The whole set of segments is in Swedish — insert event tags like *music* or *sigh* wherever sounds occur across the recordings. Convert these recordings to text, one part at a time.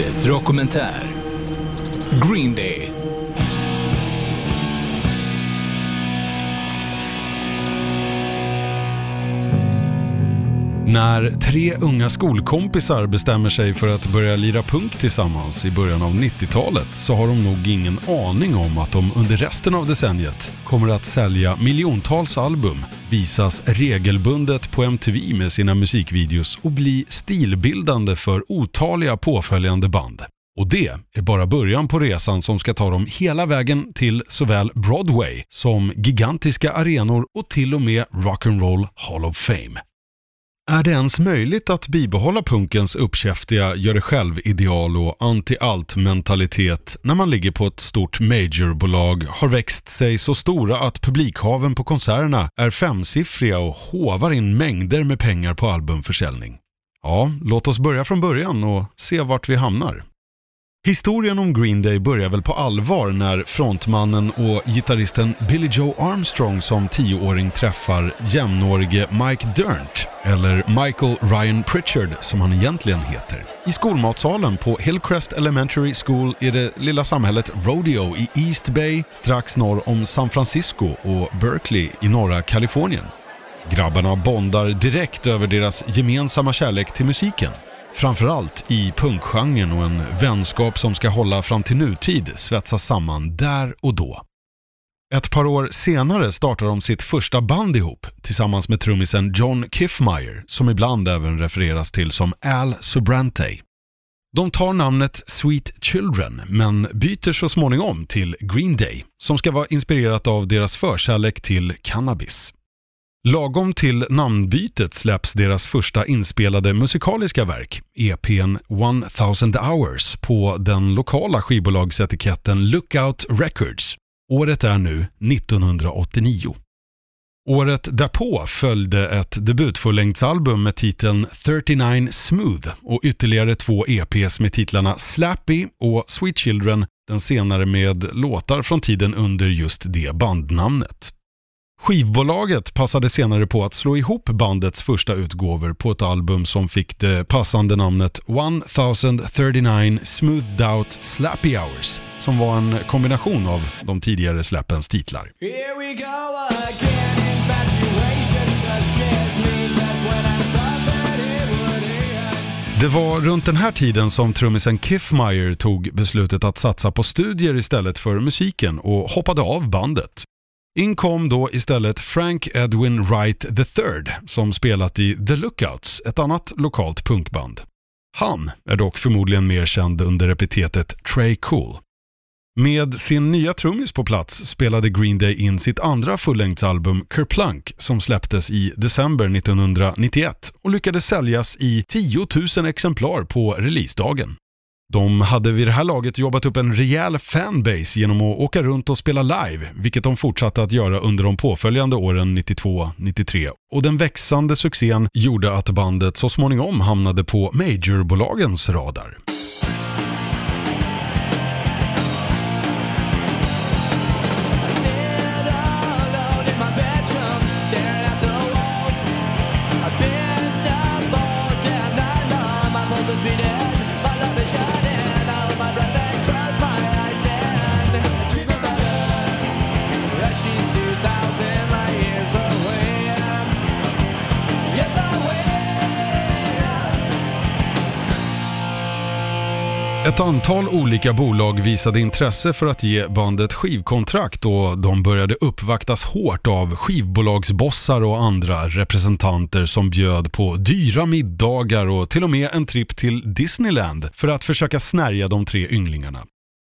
Bandet Dokumentär. Green Day. När tre unga skolkompisar bestämmer sig för att börja lira punk tillsammans i början av 90-talet så har de nog ingen aning om att de under resten av decenniet kommer att sälja miljontals album, visas regelbundet på MTV med sina musikvideos och bli stilbildande för otaliga påföljande band. Och det är bara början på resan som ska ta dem hela vägen till såväl Broadway som gigantiska arenor och till och med Rock'n'Roll Hall of Fame. Är det ens möjligt att bibehålla punkens uppkäftiga gör det själv-ideal och anti-allt-mentalitet när man ligger på ett stort majorbolag, har växt sig så stora att publikhaven på konserterna är femsiffriga och hovar in mängder med pengar på albumförsäljning? Ja, låt oss börja från början och se vart vi hamnar. Historien om Green Day börjar väl på allvar när frontmannen och gitarristen Billy Joe Armstrong som tioåring träffar jämnårige Mike Dirnt, eller Michael Ryan Pritchard som han egentligen heter, i skolmatsalen på Hillcrest Elementary School i det lilla samhället Rodeo i East Bay strax norr om San Francisco och Berkeley i norra Kalifornien. Grabbarna bondar direkt över deras gemensamma kärlek till musiken. Framförallt i punkgenren och en vänskap som ska hålla fram till nutid svetsas samman där och då. Ett par år senare startar de sitt första band ihop tillsammans med trummisen John Kiffmeyer som ibland även refereras till som Al Subrante. De tar namnet Sweet Children men byter så småningom till Green Day som ska vara inspirerat av deras förkärlek till cannabis. Lagom till namnbytet släpps deras första inspelade musikaliska verk, EPn 1000 hours, på den lokala skivbolagsetiketten Lookout Records. Året är nu 1989. Året därpå följde ett debutfullängdsalbum med titeln 39 Smooth och ytterligare två EPs med titlarna Slappy och Sweet Children, den senare med låtar från tiden under just det bandnamnet. Skivbolaget passade senare på att slå ihop bandets första utgåvor på ett album som fick det passande namnet 1039 Smoothed Out Slappy Hours som var en kombination av de tidigare släppens titlar. Det var runt den här tiden som trummisen Kiffmeyer tog beslutet att satsa på studier istället för musiken och hoppade av bandet. In kom då istället Frank Edwin Wright III som spelat i The Lookouts, ett annat lokalt punkband. Han är dock förmodligen mer känd under epitetet Trey Cool. Med sin nya trummis på plats spelade Green Day in sitt andra fullängdsalbum Kerplunk som släpptes i december 1991 och lyckades säljas i 10 000 exemplar på releasedagen. De hade vid det här laget jobbat upp en rejäl fanbase genom att åka runt och spela live, vilket de fortsatte att göra under de påföljande åren 92-93. Och den växande succén gjorde att bandet så småningom hamnade på majorbolagens radar. Ett antal olika bolag visade intresse för att ge bandet skivkontrakt och de började uppvaktas hårt av skivbolagsbossar och andra representanter som bjöd på dyra middagar och till och med en tripp till Disneyland för att försöka snärja de tre ynglingarna.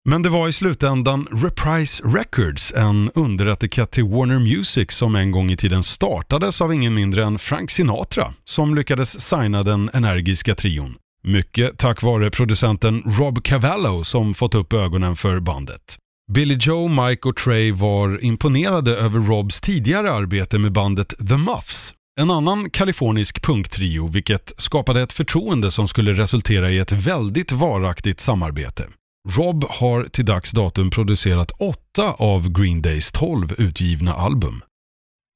Men det var i slutändan Reprise Records, en underetikett till Warner Music som en gång i tiden startades av ingen mindre än Frank Sinatra, som lyckades signa den energiska trion. Mycket tack vare producenten Rob Cavallo som fått upp ögonen för bandet. Billy Joe, Mike och Trey var imponerade över Robs tidigare arbete med bandet The Muffs. En annan kalifornisk punktrio vilket skapade ett förtroende som skulle resultera i ett väldigt varaktigt samarbete. Rob har till dags datum producerat åtta av Green Days tolv utgivna album.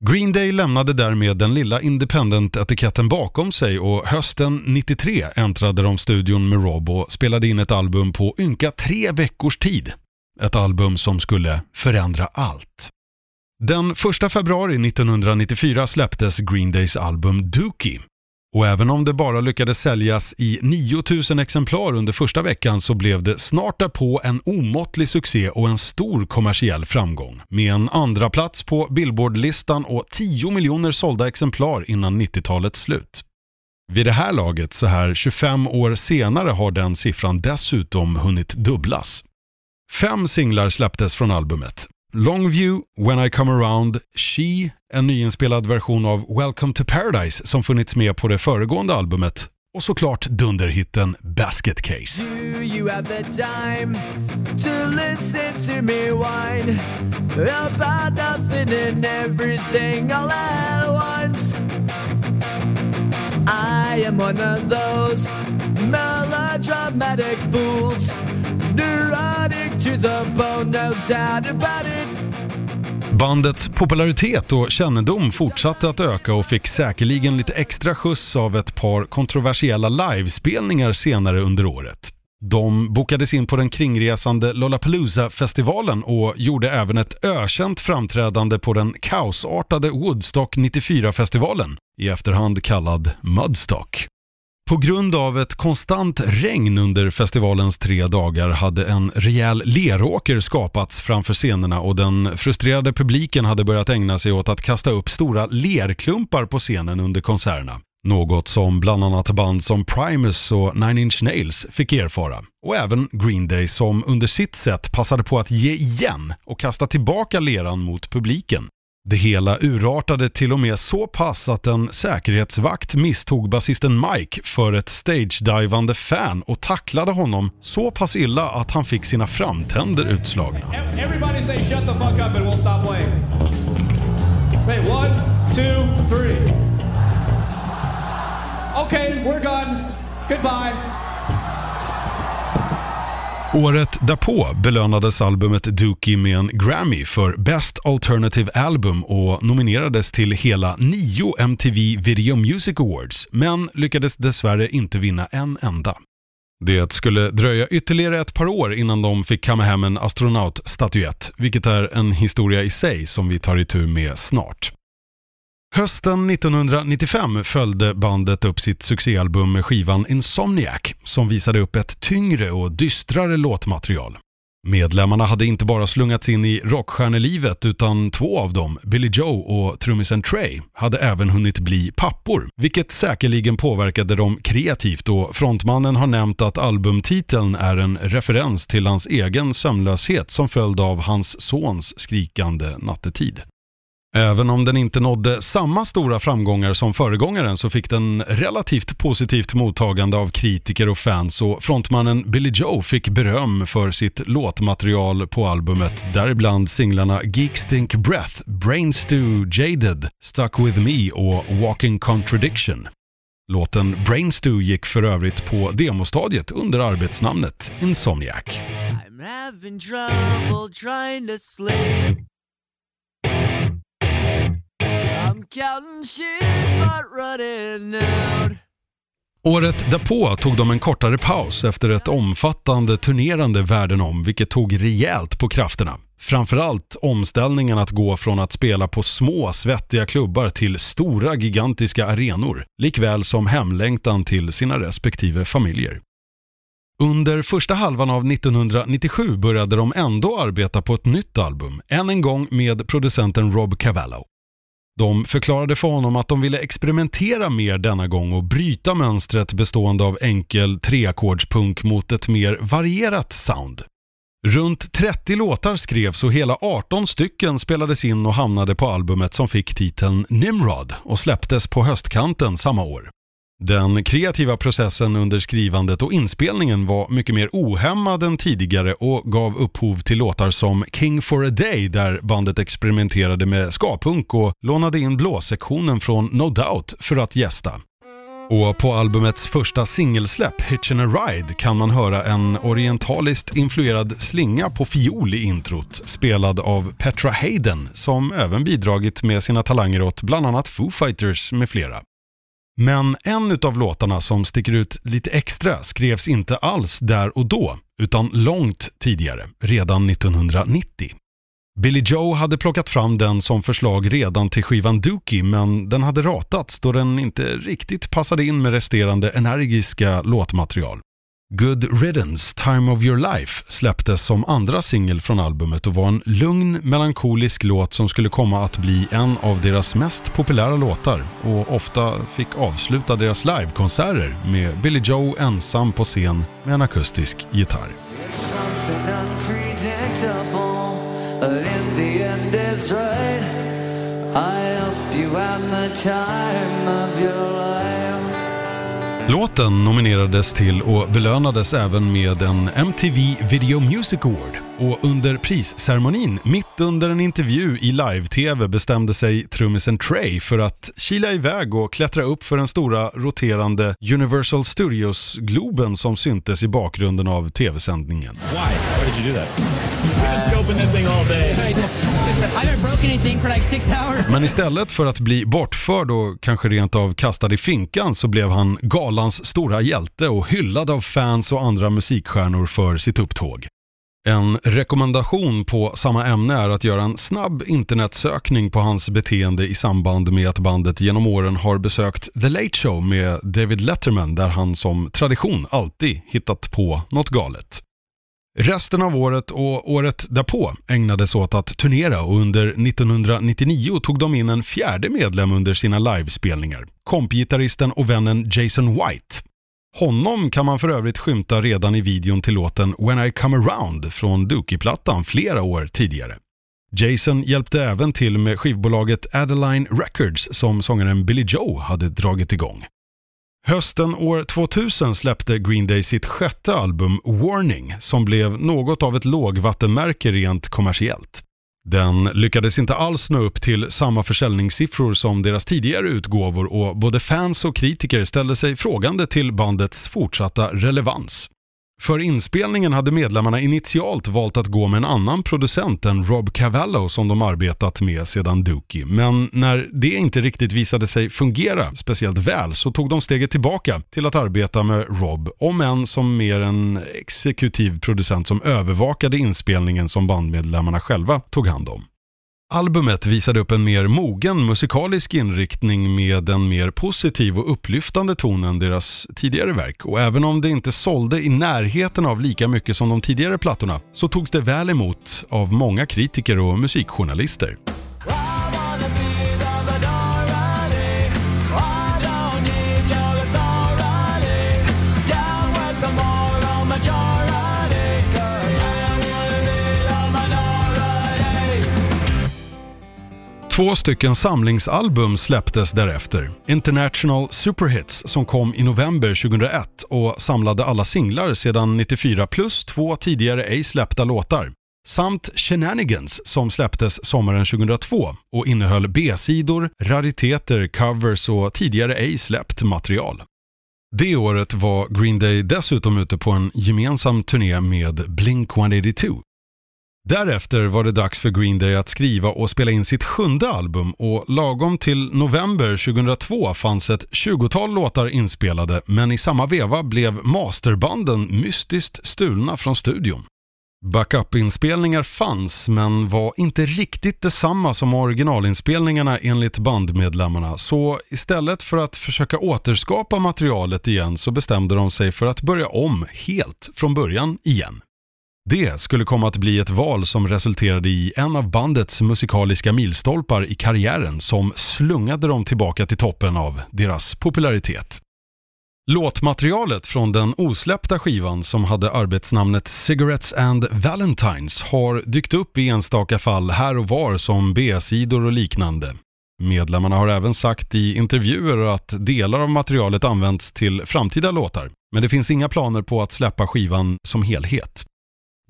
Green Day lämnade därmed den lilla independent-etiketten bakom sig och hösten 93 äntrade de studion med Rob och spelade in ett album på ynka tre veckors tid. Ett album som skulle förändra allt. Den 1 februari 1994 släpptes Green Days album Dookie. Och även om det bara lyckades säljas i 9000 exemplar under första veckan så blev det snart därpå en omåttlig succé och en stor kommersiell framgång. Med en andra plats på Billboard-listan och 10 miljoner sålda exemplar innan 90-talets slut. Vid det här laget, så här 25 år senare, har den siffran dessutom hunnit dubblas. Fem singlar släpptes från albumet. Longview, When I Come Around, She, en nyinspelad version av Welcome to Paradise som funnits med på det föregående albumet och såklart dunderhitten Basket Case. Do you have the time to listen to me whine about nothing and everything all at once? I am one of those melodramatic fools, neurotic to the bone, no doubt about it. Bandets popularitet och kännedom fortsatte att öka och fick säkerligen lite extra skjuts av ett par kontroversiella livespelningar senare under året. De bokades in på den kringresande Lollapalooza-festivalen och gjorde även ett ökänt framträdande på den kaosartade Woodstock 94-festivalen, i efterhand kallad Mudstock. På grund av ett konstant regn under festivalens tre dagar hade en rejäl leråker skapats framför scenerna och den frustrerade publiken hade börjat ägna sig åt att kasta upp stora lerklumpar på scenen under konserterna. Något som bland annat band som Primus och Nine Inch Nails fick erfara. Och även Green Day som under sitt sätt passade på att ge igen och kasta tillbaka leran mot publiken. Det hela urartade till och med så pass att en säkerhetsvakt misstog basisten Mike för ett stage-divande fan och tacklade honom så pass illa att han fick sina framtänder utslagna. Everybody say shut the fuck up and we'll stop playing. Wait, one, two, three. Okay, we're gone. Goodbye. Året därpå belönades albumet Dookie med en Grammy för Best Alternative Album och nominerades till hela nio MTV Video Music Awards, men lyckades dessvärre inte vinna en enda. Det skulle dröja ytterligare ett par år innan de fick kamma hem en astronautstatyett, vilket är en historia i sig som vi tar itu med snart. Hösten 1995 följde bandet upp sitt succéalbum med skivan Insomniac som visade upp ett tyngre och dystrare låtmaterial. Medlemmarna hade inte bara slungats in i rockstjärnelivet utan två av dem, Billy Joe och trummisen Trey, hade även hunnit bli pappor, vilket säkerligen påverkade dem kreativt och frontmannen har nämnt att albumtiteln är en referens till hans egen sömnlöshet som följd av hans sons skrikande nattetid. Även om den inte nådde samma stora framgångar som föregångaren så fick den relativt positivt mottagande av kritiker och fans och frontmannen Billy Joe fick beröm för sitt låtmaterial på albumet, däribland singlarna Geek Stink Breath, Brain Stew Jaded, Stuck With Me och Walking Contradiction. Låten Brain Stew gick för övrigt på demostadiet under arbetsnamnet Insomniac. I'm having trouble trying to sleep. I'm counting sheep but running out. Året därpå tog de en kortare paus efter ett omfattande turnerande världen om, vilket tog rejält på krafterna. Framförallt omställningen att gå från att spela på små svettiga klubbar till stora gigantiska arenor, likväl som hemlängtan till sina respektive familjer. Under första halvan av 1997 började de ändå arbeta på ett nytt album, än en gång med producenten Rob Cavallo. De förklarade för honom att de ville experimentera mer denna gång och bryta mönstret bestående av enkel treackordspunk mot ett mer varierat sound. Runt 30 låtar skrevs och hela 18 stycken spelades in och hamnade på albumet som fick titeln Nimrod och släpptes på höstkanten samma år. Den kreativa processen under skrivandet och inspelningen var mycket mer ohämmad än tidigare och gav upphov till låtar som King for a Day där bandet experimenterade med skapunk och lånade in blåsektionen från No Doubt för att gästa. Och på albumets första singelsläpp, Hitchin' a Ride, kan man höra en orientaliskt influerad slinga på fiol i introt, spelad av Petra Hayden, som även bidragit med sina talanger åt bland annat Foo Fighters med flera. Men en utav låtarna som sticker ut lite extra skrevs inte alls där och då, utan långt tidigare, redan 1990. Billy Joe hade plockat fram den som förslag redan till skivan Dookie men den hade ratats då den inte riktigt passade in med resterande energiska låtmaterial. Good Riddance, Time of Your Life släpptes som andra singel från albumet och var en lugn, melankolisk låt som skulle komma att bli en av deras mest populära låtar och ofta fick avsluta deras livekonserter med Billy Joe ensam på scen med en akustisk gitarr. I helped you at the time of your life. Låten nominerades till och belönades även med en MTV Video Music Award. Och under prisceremonin, mitt under en intervju i live-tv, bestämde sig trummisen Trey för att kila iväg och klättra upp för den stora roterande Universal Studios-globen som syntes i bakgrunden av tv-sändningen. Why? Why did you do that? We've been scoping that thing all day. Men istället för att bli bortförd och kanske rent av kastad i finkan så blev han galans stora hjälte och hyllad av fans och andra musikstjärnor för sitt upptåg. En rekommendation på samma ämne är att göra en snabb internetsökning på hans beteende i samband med att bandet genom åren har besökt The Late Show med David Letterman där han som tradition alltid hittat på något galet. Resten av året och året därpå ägnades åt att turnera och under 1999 tog de in en fjärde medlem under sina livespelningar, kompgitarristen och vännen Jason White. Honom kan man för övrigt skymta redan i videon till låten When I Come Around från Dookie-plattan flera år tidigare. Jason hjälpte även till med skivbolaget Adeline Records som sångaren Billy Joe hade dragit igång. Hösten år 2000 släppte Green Day sitt sjätte album Warning som blev något av ett lågvattenmärke rent kommersiellt. Den lyckades inte alls nå upp till samma försäljningssiffror som deras tidigare utgåvor och både fans och kritiker ställde sig frågande till bandets fortsatta relevans. För inspelningen hade medlemmarna initialt valt att gå med en annan producent än Rob Cavallo som de arbetat med sedan Dookie. Men när det inte riktigt visade sig fungera speciellt väl så tog de steget tillbaka till att arbeta med Rob, om än som mer en exekutiv producent som övervakade inspelningen som bandmedlemmarna själva tog hand om. Albumet visade upp en mer mogen musikalisk inriktning med en mer positiv och upplyftande ton än deras tidigare verk. Och även om det inte sålde i närheten av lika mycket som de tidigare plattorna så togs det väl emot av många kritiker och musikjournalister. Två stycken samlingsalbum släpptes därefter. International Superhits som kom i november 2001 och samlade alla singlar sedan 94 plus två tidigare ej släppta låtar. Samt Shenanigans som släpptes sommaren 2002 och innehöll B-sidor, rariteter, covers och tidigare ej släppt material. Det året var Green Day dessutom ute på en gemensam turné med Blink-182. Därefter var det dags för Green Day att skriva och spela in sitt sjunde album och lagom till november 2002 fanns ett 20-tal låtar inspelade men i samma veva blev masterbanden mystiskt stulna från studion. Backup-inspelningar fanns men var inte riktigt detsamma som originalinspelningarna enligt bandmedlemmarna så istället för att försöka återskapa materialet igen så bestämde de sig för att börja om helt från början igen. Det skulle komma att bli ett val som resulterade i en av bandets musikaliska milstolpar i karriären som slungade dem tillbaka till toppen av deras popularitet. Låtmaterialet från den osläppta skivan som hade arbetsnamnet Cigarettes and Valentines har dykt upp i enstaka fall här och var som B-sidor och liknande. Medlemmarna har även sagt i intervjuer att delar av materialet används till framtida låtar, men det finns inga planer på att släppa skivan som helhet.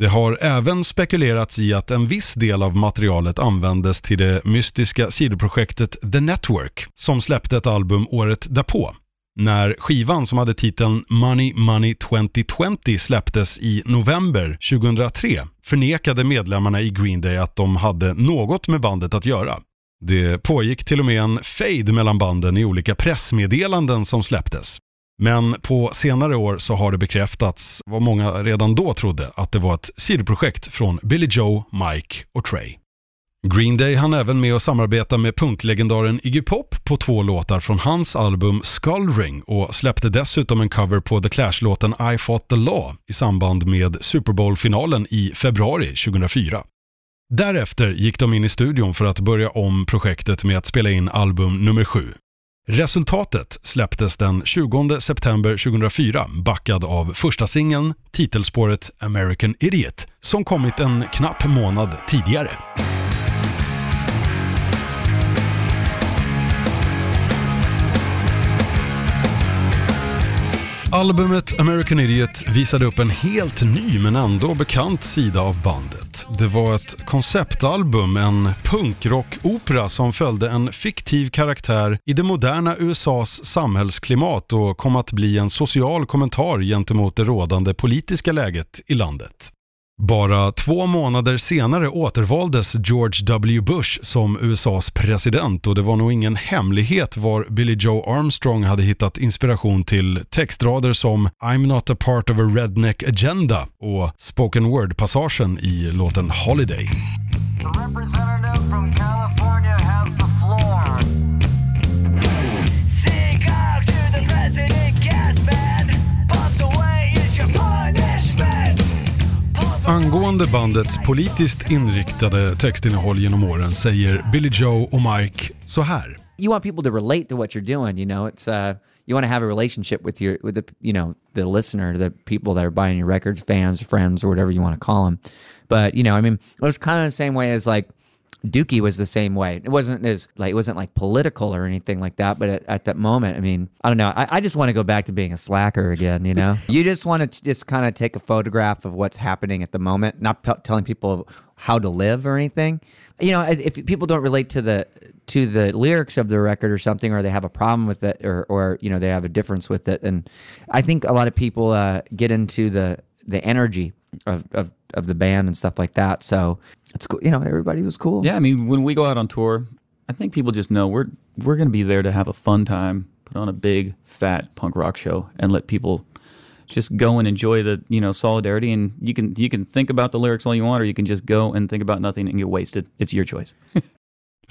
Det har även spekulerats i att en viss del av materialet användes till det mystiska sidoprojektet The Network som släppte ett album året därpå. När skivan som hade titeln Money Money 2020 släpptes i november 2003 förnekade medlemmarna i Green Day att de hade något med bandet att göra. Det pågick till och med en fade mellan banden i olika pressmeddelanden som släpptes. Men på senare år så har det bekräftats vad många redan då trodde att det var ett sidoprojekt från Billy Joe, Mike och Trey. Green Day hann även med att samarbeta med punklegendaren Iggy Pop på två låtar från hans album Skullring och släppte dessutom en cover på The Clash-låten I Fought the Law i samband med Super Bowl-finalen i februari 2004. Därefter gick de in i studion för att börja om projektet med att spela in album nummer sju. Resultatet släpptes den 20 september 2004 backad av första singeln, titelspåret American Idiot, som kommit en knapp månad tidigare. Albumet American Idiot visade upp en helt ny men ändå bekant sida av bandet. Det var ett konceptalbum, en punkrockopera som följde en fiktiv karaktär i det moderna USAs samhällsklimat och kom att bli en social kommentar gentemot det rådande politiska läget i landet. Bara två månader senare återvaldes George W. Bush som USAs president och det var nog ingen hemlighet var Billy Joe Armstrong hade hittat inspiration till textrader som I'm not a part of a redneck agenda och spoken word-passagen i låten Holiday. Angående bandets politiskt inriktade textinnehåll genom åren säger Billy Joe och Mike så här. you want people to relate to what you're doing. You know, it's uh, you want to have a relationship with your with the you know the listener, the people that are buying your records, fans, friends, or whatever you want to call them. But you know, I mean, it was kind of the same way as like Dookie was the same way. It wasn't as like it wasn't like political or anything like that. But at, at that moment, I mean, I don't know. I, I just want to go back to being a slacker again. You know, *laughs* you just want to just kind of take a photograph of what's happening at the moment, not p- telling people how to live or anything. You know, if people don't relate to the to the lyrics of the record or something, or they have a problem with it, or or you know they have a difference with it, and I think a lot of people uh, get into the the energy of, of of the band and stuff like that. So it's cool. You know, everybody was cool. Yeah, I mean, when we go out on tour, I think people just know we're we're going to be there to have a fun time, put on a big fat punk rock show, and let people just go and enjoy the you know solidarity. And you can you can think about the lyrics all you want, or you can just go and think about nothing and get wasted. It's your choice. *laughs*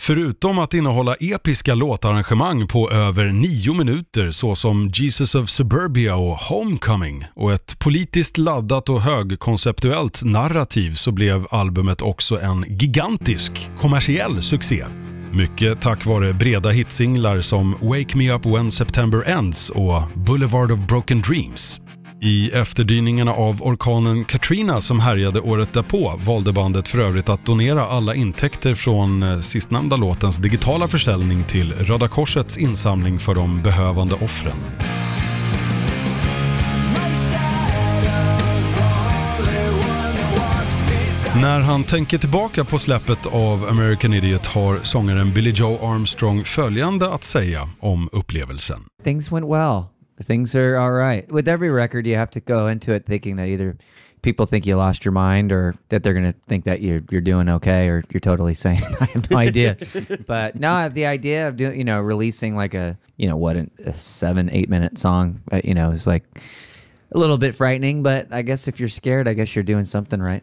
Förutom att innehålla episka låtarrangemang på över nio minuter såsom Jesus of Suburbia och Homecoming och ett politiskt laddat och högkonceptuellt narrativ så blev albumet också en gigantisk kommersiell succé. Mycket tack vare breda hitsinglar som Wake Me Up When September Ends och Boulevard of Broken Dreams. I efterdyningarna av orkanen Katrina som härjade året därpå valde bandet för övrigt att donera alla intäkter från eh, sistnämnda låtens digitala försäljning till Röda Korsets insamling för de behövande offren. När han tänker tillbaka på släppet av American Idiot har sångaren Billy Joe Armstrong följande att säga om upplevelsen. things went well. Things are all right. With every record, you have to go into it thinking that either people think you lost your mind or that they're going to think that you're, you're doing okay or you're totally *laughs* sane. I have no idea. *laughs* but no, the idea of doing, you know, releasing like a, you know, what, a seven, eight minute song, uh, you know, is like a little bit frightening. But I guess if you're scared, I guess you're doing something right.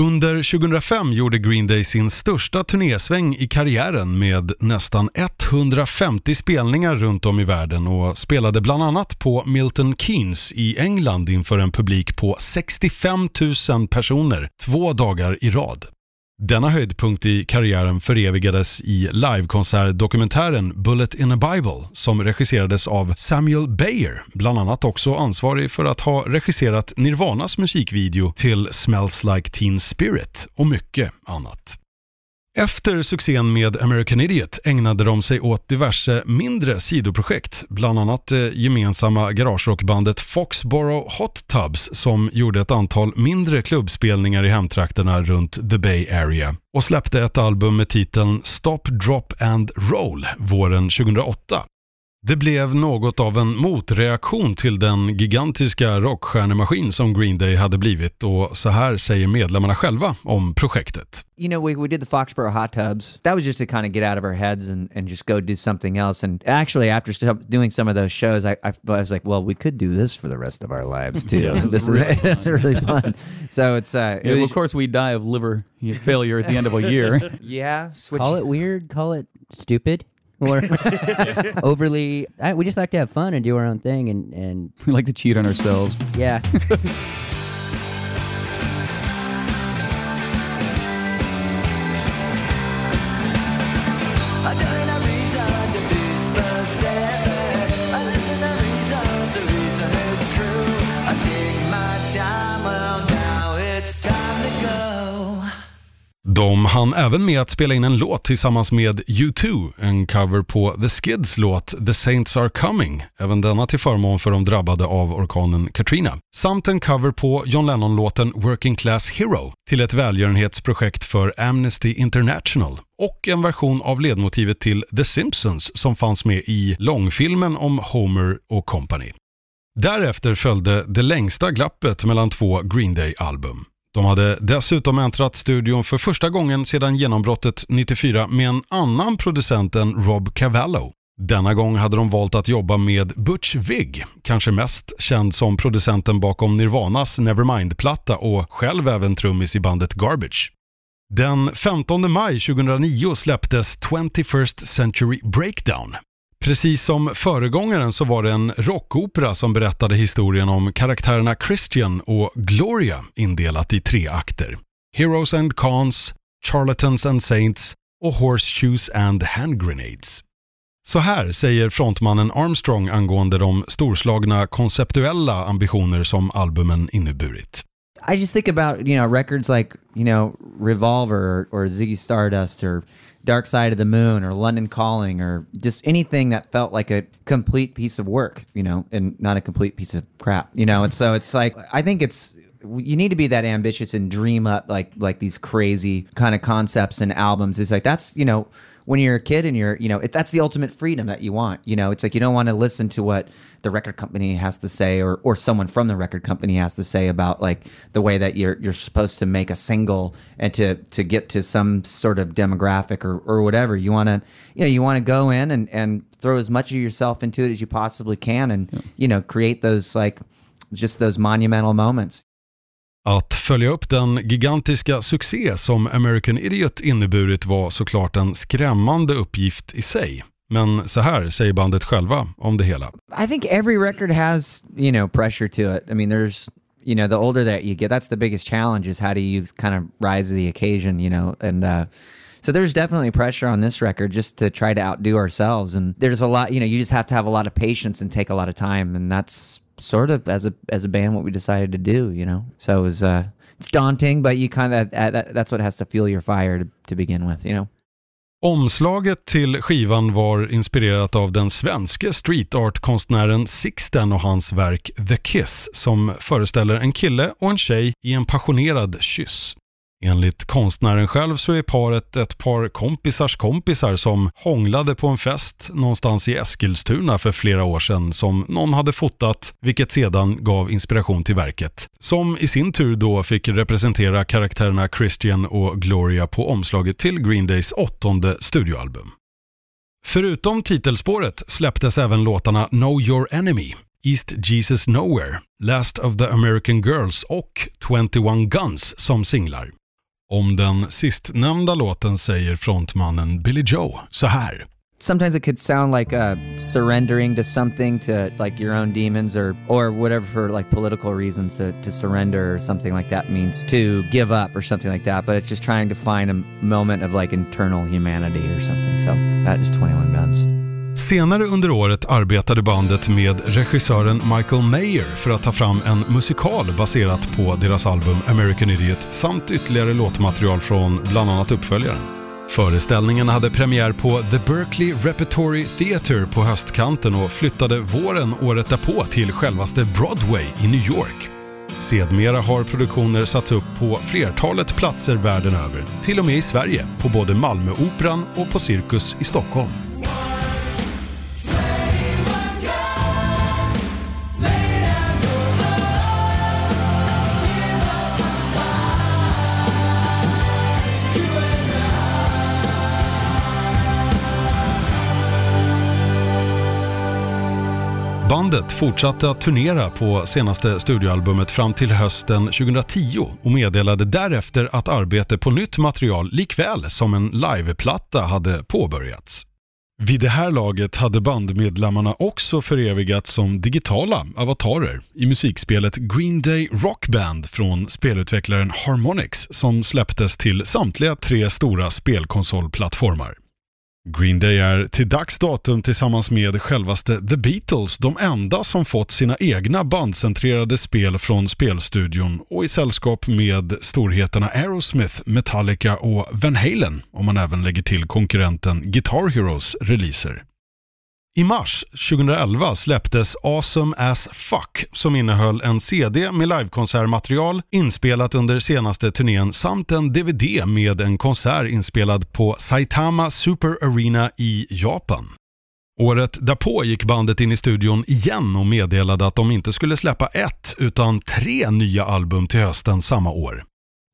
Under 2005 gjorde Green Day sin största turnésväng i karriären med nästan 150 spelningar runt om i världen och spelade bland annat på Milton Keynes i England inför en publik på 65 000 personer två dagar i rad. Denna höjdpunkt i karriären förevigades i livekonsertdokumentären Bullet in a Bible som regisserades av Samuel Bayer, bland annat också ansvarig för att ha regisserat Nirvanas musikvideo till Smells Like Teen Spirit och mycket annat. Efter succén med American Idiot ägnade de sig åt diverse mindre sidoprojekt, bland annat det gemensamma garagerockbandet Foxborough Hot Tubs som gjorde ett antal mindre klubbspelningar i hemtrakterna runt The Bay Area och släppte ett album med titeln Stop, Drop and Roll våren 2008. Det blev något av en motreaktion till den gigantiska rockstjärnemaskin som Green Day hade blivit och så här säger medlemmarna själva om projektet. you know, we, we did the Foxborough hot tubs. That was just to kind of get out of our heads and, and just go do something else. And actually, after st- doing some of those shows, I, I, I was like, well, we could do this for the rest of our lives too. *laughs* this is *laughs* it's really fun. So it's uh, it Yeah, well, was- of course, we die of liver failure at the end of a year. *laughs* yeah. Switch, Call it weird, call it stupid, or *laughs* *laughs* overly. I, we just like to have fun and do our own thing, and and we like to cheat on ourselves. yeah. *laughs* De hann även med att spela in en låt tillsammans med U2, en cover på The Skids låt The Saints Are Coming, även denna till förmån för de drabbade av orkanen Katrina, samt en cover på John Lennon-låten Working Class Hero till ett välgörenhetsprojekt för Amnesty International och en version av ledmotivet till The Simpsons som fanns med i långfilmen om Homer och Company. Därefter följde det längsta glappet mellan två Green Day-album. De hade dessutom äntrat studion för första gången sedan genombrottet 94 med en annan producent än Rob Cavallo. Denna gång hade de valt att jobba med Butch Vig, kanske mest känd som producenten bakom Nirvanas Nevermind-platta och själv även trummis i bandet Garbage. Den 15 maj 2009 släpptes 21st Century Breakdown. Precis som föregångaren så var det en rockopera som berättade historien om karaktärerna Christian och Gloria indelat i tre akter. Heroes and Cons, Charlatans and Saints och Horseshoes and Hand Grenades. Så här säger frontmannen Armstrong angående de storslagna konceptuella ambitioner som albumen inneburit. I just think about you know records like you know Revolver or, or Ziggy Stardust or Dark Side of the Moon or London Calling or just anything that felt like a complete piece of work, you know, and not a complete piece of crap, you know. And so it's like I think it's you need to be that ambitious and dream up like like these crazy kind of concepts and albums. It's like that's you know when you're a kid and you're you know it, that's the ultimate freedom that you want you know? It's like you don't want to listen to what the record company has to say or or someone from the record company has to say about like the way that you're you're supposed to make a single and to to get to some sort of demographic or or whatever. You want to you know you want to go in and and throw as much of yourself into it as you possibly can and you know create those like just those monumental moments Att följa upp den gigantiska succé som American Idiot inneburit var såklart en skrämmande uppgift i sig. Men så här säger bandet själva om det hela. I think every record has, you know, pressure to it. I mean, there's, you know, the older that you get, that's the biggest challenge is how do you kind of rise to the occasion, you know, and, uh, so there's definitely pressure on this record just to try to outdo ourselves. And there's a lot, you know, you just have to have a lot of patience and take a lot of time. And that's sort of as a, as a band, what we decided to do, you know? So it was, uh, it's daunting, but you kind of, uh, that, that's what has to fuel your fire to, to begin with, you know? Omslaget till skivan var inspirerat av den svenske street art-konstnären Sixten och hans verk The Kiss som föreställer en kille och en tjej i en passionerad kyss. Enligt konstnären själv så är paret ett par kompisars kompisar som hånglade på en fest någonstans i Eskilstuna för flera år sedan som någon hade fotat, vilket sedan gav inspiration till verket. Som i sin tur då fick representera karaktärerna Christian och Gloria på omslaget till Green Days åttonde studioalbum. Förutom titelspåret släpptes även låtarna Know Your Enemy, East Jesus Nowhere, Last of the American Girls och 21 Guns som singlar. Om den sistnämnda låten säger frontmannen Billy Joe så här. sometimes it could sound like uh, surrendering to something to like your own demons or or whatever for like political reasons to, to surrender or something like that means to give up or something like that but it's just trying to find a moment of like internal humanity or something so that is 21 guns Senare under året arbetade bandet med regissören Michael Mayer för att ta fram en musikal baserat på deras album American Idiot samt ytterligare låtmaterial från bland annat uppföljaren. Föreställningen hade premiär på The Berkeley Repertory Theatre på höstkanten och flyttade våren året därpå till självaste Broadway i New York. Sedmera har produktioner satts upp på flertalet platser världen över, till och med i Sverige, på både Malmöoperan och på Cirkus i Stockholm. Bandet fortsatte att turnera på senaste studioalbumet fram till hösten 2010 och meddelade därefter att arbete på nytt material likväl som en liveplatta hade påbörjats. Vid det här laget hade bandmedlemmarna också förevigats som digitala avatarer i musikspelet Green Day Rock Band från spelutvecklaren Harmonix som släpptes till samtliga tre stora spelkonsolplattformar. Green Day är till dags datum tillsammans med självaste The Beatles de enda som fått sina egna bandcentrerade spel från spelstudion och i sällskap med storheterna Aerosmith, Metallica och Van Halen om man även lägger till konkurrenten Guitar Heroes releaser. I mars 2011 släpptes Awesome As Fuck som innehöll en CD med livekonsertmaterial inspelat under senaste turnén samt en DVD med en konsert inspelad på Saitama Super Arena i Japan. Året därpå gick bandet in i studion igen och meddelade att de inte skulle släppa ett utan tre nya album till hösten samma år.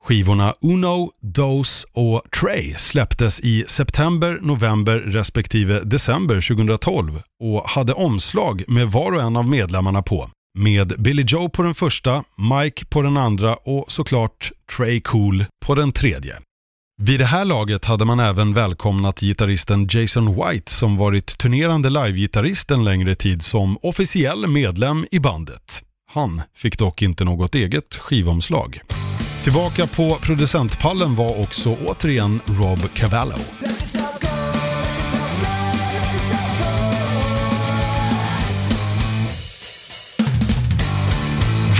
Skivorna Uno, Dose och Trey släpptes i september, november respektive december 2012 och hade omslag med var och en av medlemmarna på. Med Billy Joe på den första, Mike på den andra och såklart Trey Cool på den tredje. Vid det här laget hade man även välkomnat gitarristen Jason White som varit turnerande livegitarrist en längre tid som officiell medlem i bandet. Han fick dock inte något eget skivomslag. Tillbaka på producentpallen var också återigen Rob Cavallo.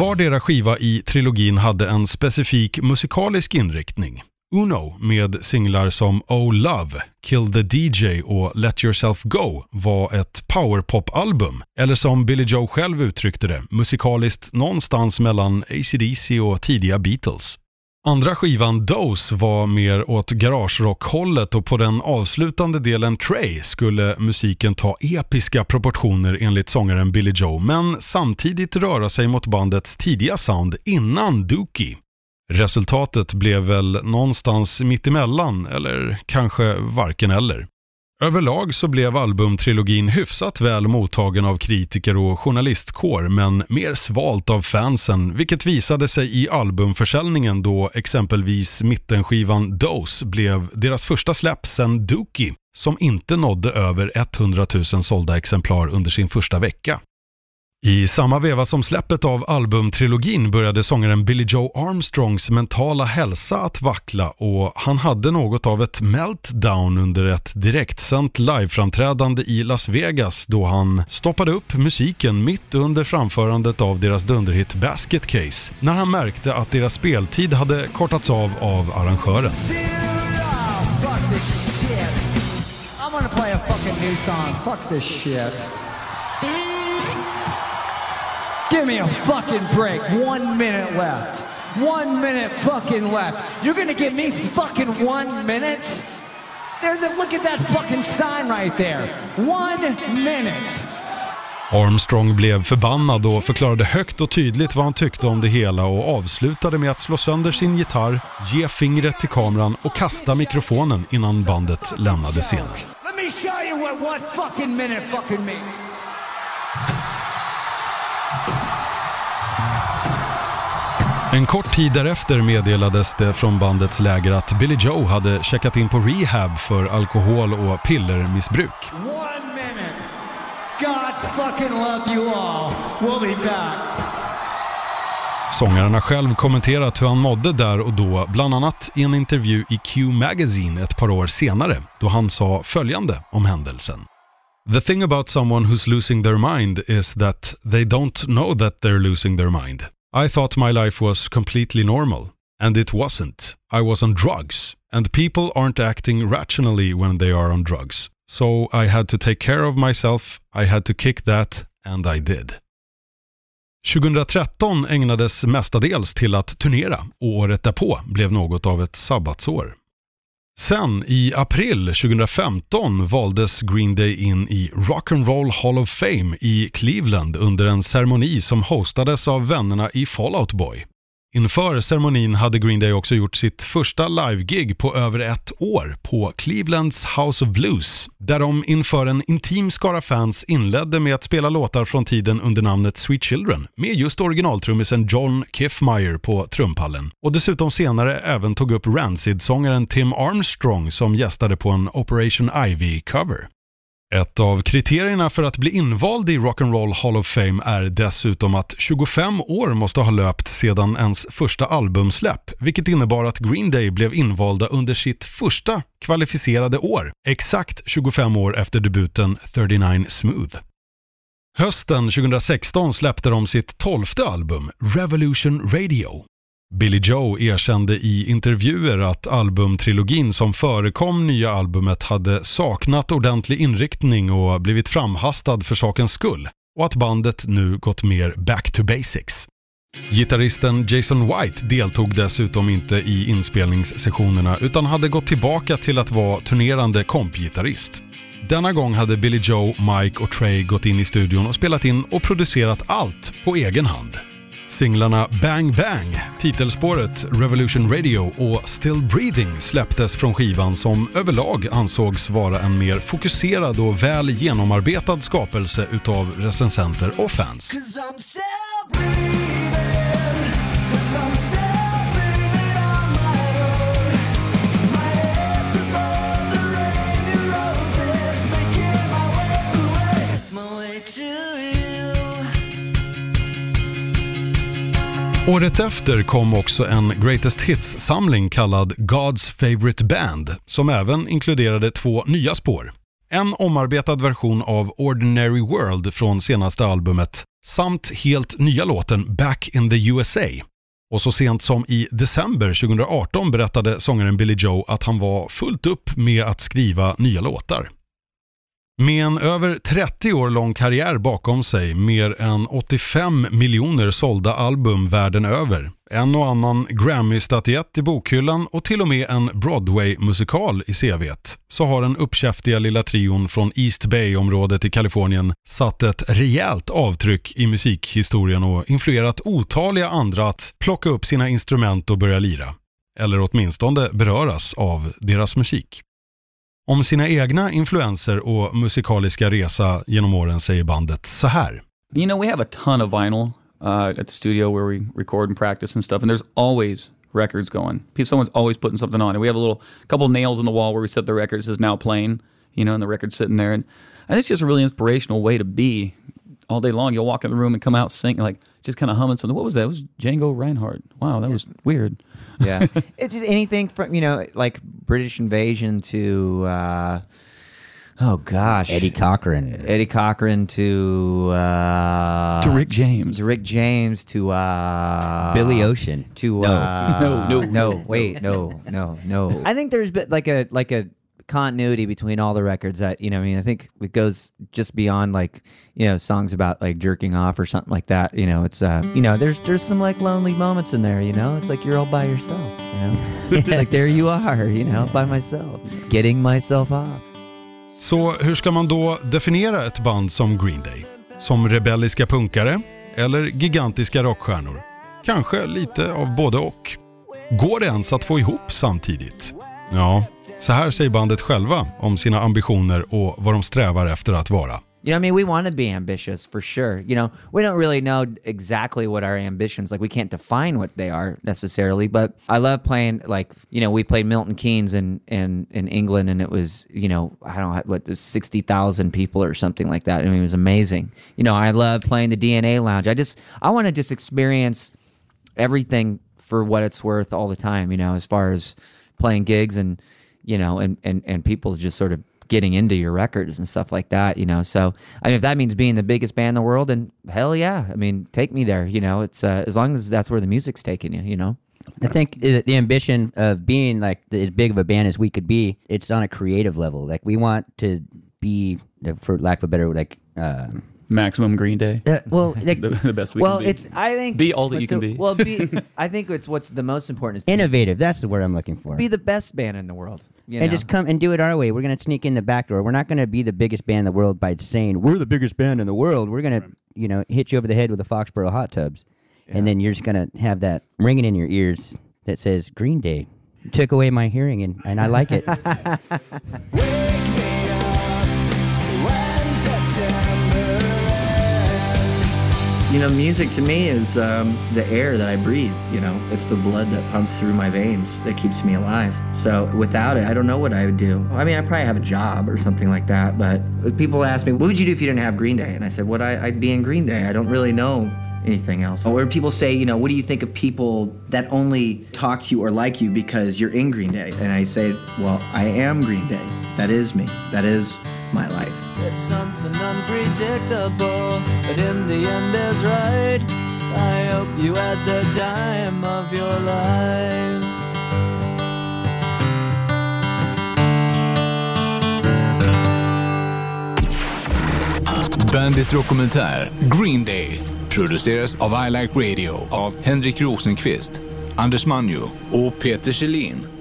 Vardera skiva i trilogin hade en specifik musikalisk inriktning. Uno med singlar som Oh Love, Kill the DJ och Let Yourself Go var ett powerpop-album, eller som Billy Joe själv uttryckte det, musikaliskt någonstans mellan ACDC och tidiga Beatles. Andra skivan Dose var mer åt garagerock-hållet och på den avslutande delen Trey skulle musiken ta episka proportioner enligt sångaren Billy Joe, men samtidigt röra sig mot bandets tidiga sound innan Dookie. Resultatet blev väl någonstans mittemellan, eller kanske varken eller. Överlag så blev albumtrilogin hyfsat väl mottagen av kritiker och journalistkår, men mer svalt av fansen, vilket visade sig i albumförsäljningen då exempelvis mittenskivan Dose blev deras första släpp sen Dookie, som inte nådde över 100 000 sålda exemplar under sin första vecka. I samma veva som släppet av albumtrilogin började sångaren Billy Joe Armstrongs mentala hälsa att vackla och han hade något av ett meltdown under ett direktsänt liveframträdande i Las Vegas då han stoppade upp musiken mitt under framförandet av deras dunderhit Basket Case när han märkte att deras speltid hade kortats av av arrangören. Fuck this shit. I'm gonna play a fucking new song. Fuck this shit. Give me a fucking break. One minute left. One minute fucking left. You're gonna give me fucking one minute? There's a, look at that fucking sign right there. One minute. Armstrong blev förbannad och förklarade högt och tydligt vad han tyckte om det hela och avslutade med att slå sönder sin gitarr, ge fingret till kameran och kasta mikrofonen innan bandet lämnade scenen. Let me show you what one fucking minute fucking means. En kort tid därefter meddelades det från bandets läger att Billy Joe hade checkat in på rehab för alkohol och pillermissbruk. One minute. God fucking love you all. We'll be back. Sångaren har själv kommenterat hur han mådde där och då, bland annat i en intervju i Q Magazine ett par år senare, då han sa följande om händelsen. The thing about someone who's losing their mind is that they don't know that they're losing their mind. I thought my life was completely normal, and it wasn't. I was on drugs, and people aren't acting rationally when they are on drugs. So I had to take care of myself, I had to kick that, and I did. 2013 ägnades mestadels till att turnera och året därpå blev något av ett sabbatsår. Sen i april 2015 valdes Green Day in i Rock'n'Roll Hall of Fame i Cleveland under en ceremoni som hostades av vännerna i Fallout Boy. Inför ceremonin hade Green Day också gjort sitt första live-gig på över ett år på Clevelands House of Blues, där de inför en intim skara fans inledde med att spela låtar från tiden under namnet Sweet Children, med just originaltrummisen John Kiffmeyer på trumpallen. Och dessutom senare även tog upp Rancid-sångaren Tim Armstrong som gästade på en Operation Ivy-cover. Ett av kriterierna för att bli invald i Rock'n'Roll Hall of Fame är dessutom att 25 år måste ha löpt sedan ens första albumsläpp, vilket innebar att Green Day blev invalda under sitt första kvalificerade år, exakt 25 år efter debuten 39 Smooth. Hösten 2016 släppte de sitt tolfte album, Revolution Radio. Billy Joe erkände i intervjuer att albumtrilogin som förekom nya albumet hade saknat ordentlig inriktning och blivit framhastad för sakens skull och att bandet nu gått mer back to basics. Gitarristen Jason White deltog dessutom inte i inspelningssessionerna utan hade gått tillbaka till att vara turnerande kompgitarrist. Denna gång hade Billy Joe, Mike och Trey gått in i studion och spelat in och producerat allt på egen hand. Singlarna Bang Bang, titelspåret Revolution Radio och Still Breathing släpptes från skivan som överlag ansågs vara en mer fokuserad och väl genomarbetad skapelse utav recensenter och fans. Året efter kom också en Greatest Hits-samling kallad God's Favorite Band, som även inkluderade två nya spår. En omarbetad version av Ordinary World från senaste albumet, samt helt nya låten Back in the USA. Och så sent som i december 2018 berättade sångaren Billy Joe att han var fullt upp med att skriva nya låtar. Med en över 30 år lång karriär bakom sig, mer än 85 miljoner sålda album världen över, en och annan Grammy-statyett i bokhyllan och till och med en Broadway-musikal i CVt, så har den uppkäftiga lilla trion från East Bay-området i Kalifornien satt ett rejält avtryck i musikhistorien och influerat otaliga andra att plocka upp sina instrument och börja lira. Eller åtminstone beröras av deras musik. Om sina egna influenser och musikaliska resa genom åren säger bandet så här. You know, we have a ton of vinyl uh, at the studio where we record and practice and stuff, and there's always records going. Someone's always putting something on, and we have a little couple nails in the wall where we set the record. It says now playing, you know, and the record's sitting there, and think it's just a really inspirational way to be all day long. You'll walk in the room and come out singing like just kind of humming something. What was that? It was Django Reinhardt. Wow, that was weird. yeah *laughs* it's just anything from you know like british invasion to uh oh gosh Eddie Cochran. eddie cochran to uh To Rick James. to rick james to uh Billy Ocean. to No. uh *laughs* No, no, no no, wait no no no *laughs* i think there's been like a like a continuity between all the records that you know i mean i think it goes just beyond like you know songs about like jerking off or something like that you know it's uh you know there's there's some like lonely moments in there you know it's like you're all by yourself you know *laughs* *laughs* like there you are you know by myself getting myself off Så hur ska man då definiera ett band som Green Day? Som rebelliska punkare? Eller gigantiska rockstjärnor? Kanske lite av både och. Går det ens att få ihop samtidigt? Ja, så här säger bandet själva om sina ambitioner och vad de strävar efter att vara. You know, I mean, we want to be ambitious for sure. You know, we don't really know exactly what our ambitions like. We can't define what they are necessarily. But I love playing like you know we played Milton Keynes in in in England, and it was you know I don't know what sixty thousand people or something like that. I mean, it was amazing. You know, I love playing the DNA Lounge. I just I want to just experience everything for what it's worth all the time. You know, as far as playing gigs and you know and and and people just sort of getting into your records and stuff like that, you know. So, I mean, if that means being the biggest band in the world, then hell yeah. I mean, take me there, you know. It's uh, as long as that's where the music's taking you, you know. I think the, the ambition of being like the, as big of a band as we could be, it's on a creative level. Like we want to be, for lack of a better, like um, Maximum Green Day. Uh, well, *laughs* like, the, the best we well, can be. it's I think Be all that what's you can the- be. Well, be *laughs* I think it's what's the most important is to innovative. That's the word I'm looking for. be the best band in the world. You and know? just come and do it our way. We're gonna sneak in the back door. We're not gonna be the biggest band in the world by saying we're the biggest band in the world. We're gonna, you know, hit you over the head with the Foxborough hot tubs, and then you're just gonna have that ringing in your ears that says Green Day. Took away my hearing, and, and I like it. *laughs* You know, music to me is um, the air that I breathe. You know, it's the blood that pumps through my veins that keeps me alive. So without it, I don't know what I would do. I mean, I probably have a job or something like that. But people ask me, "What would you do if you didn't have Green Day?" And I said, "What I, I'd be in Green Day. I don't really know." Anything else? Or people say, you know, what do you think of people that only talk to you or like you because you're in Green Day? And I say, well, I am Green Day. That is me. That is my life. It's something unpredictable, but in the end is right. I hope you had the time of your life. Bandit Dokumentär Green Day produceras av I Like Radio av Henrik Rosenqvist, Anders Manjo och Peter Kjellin.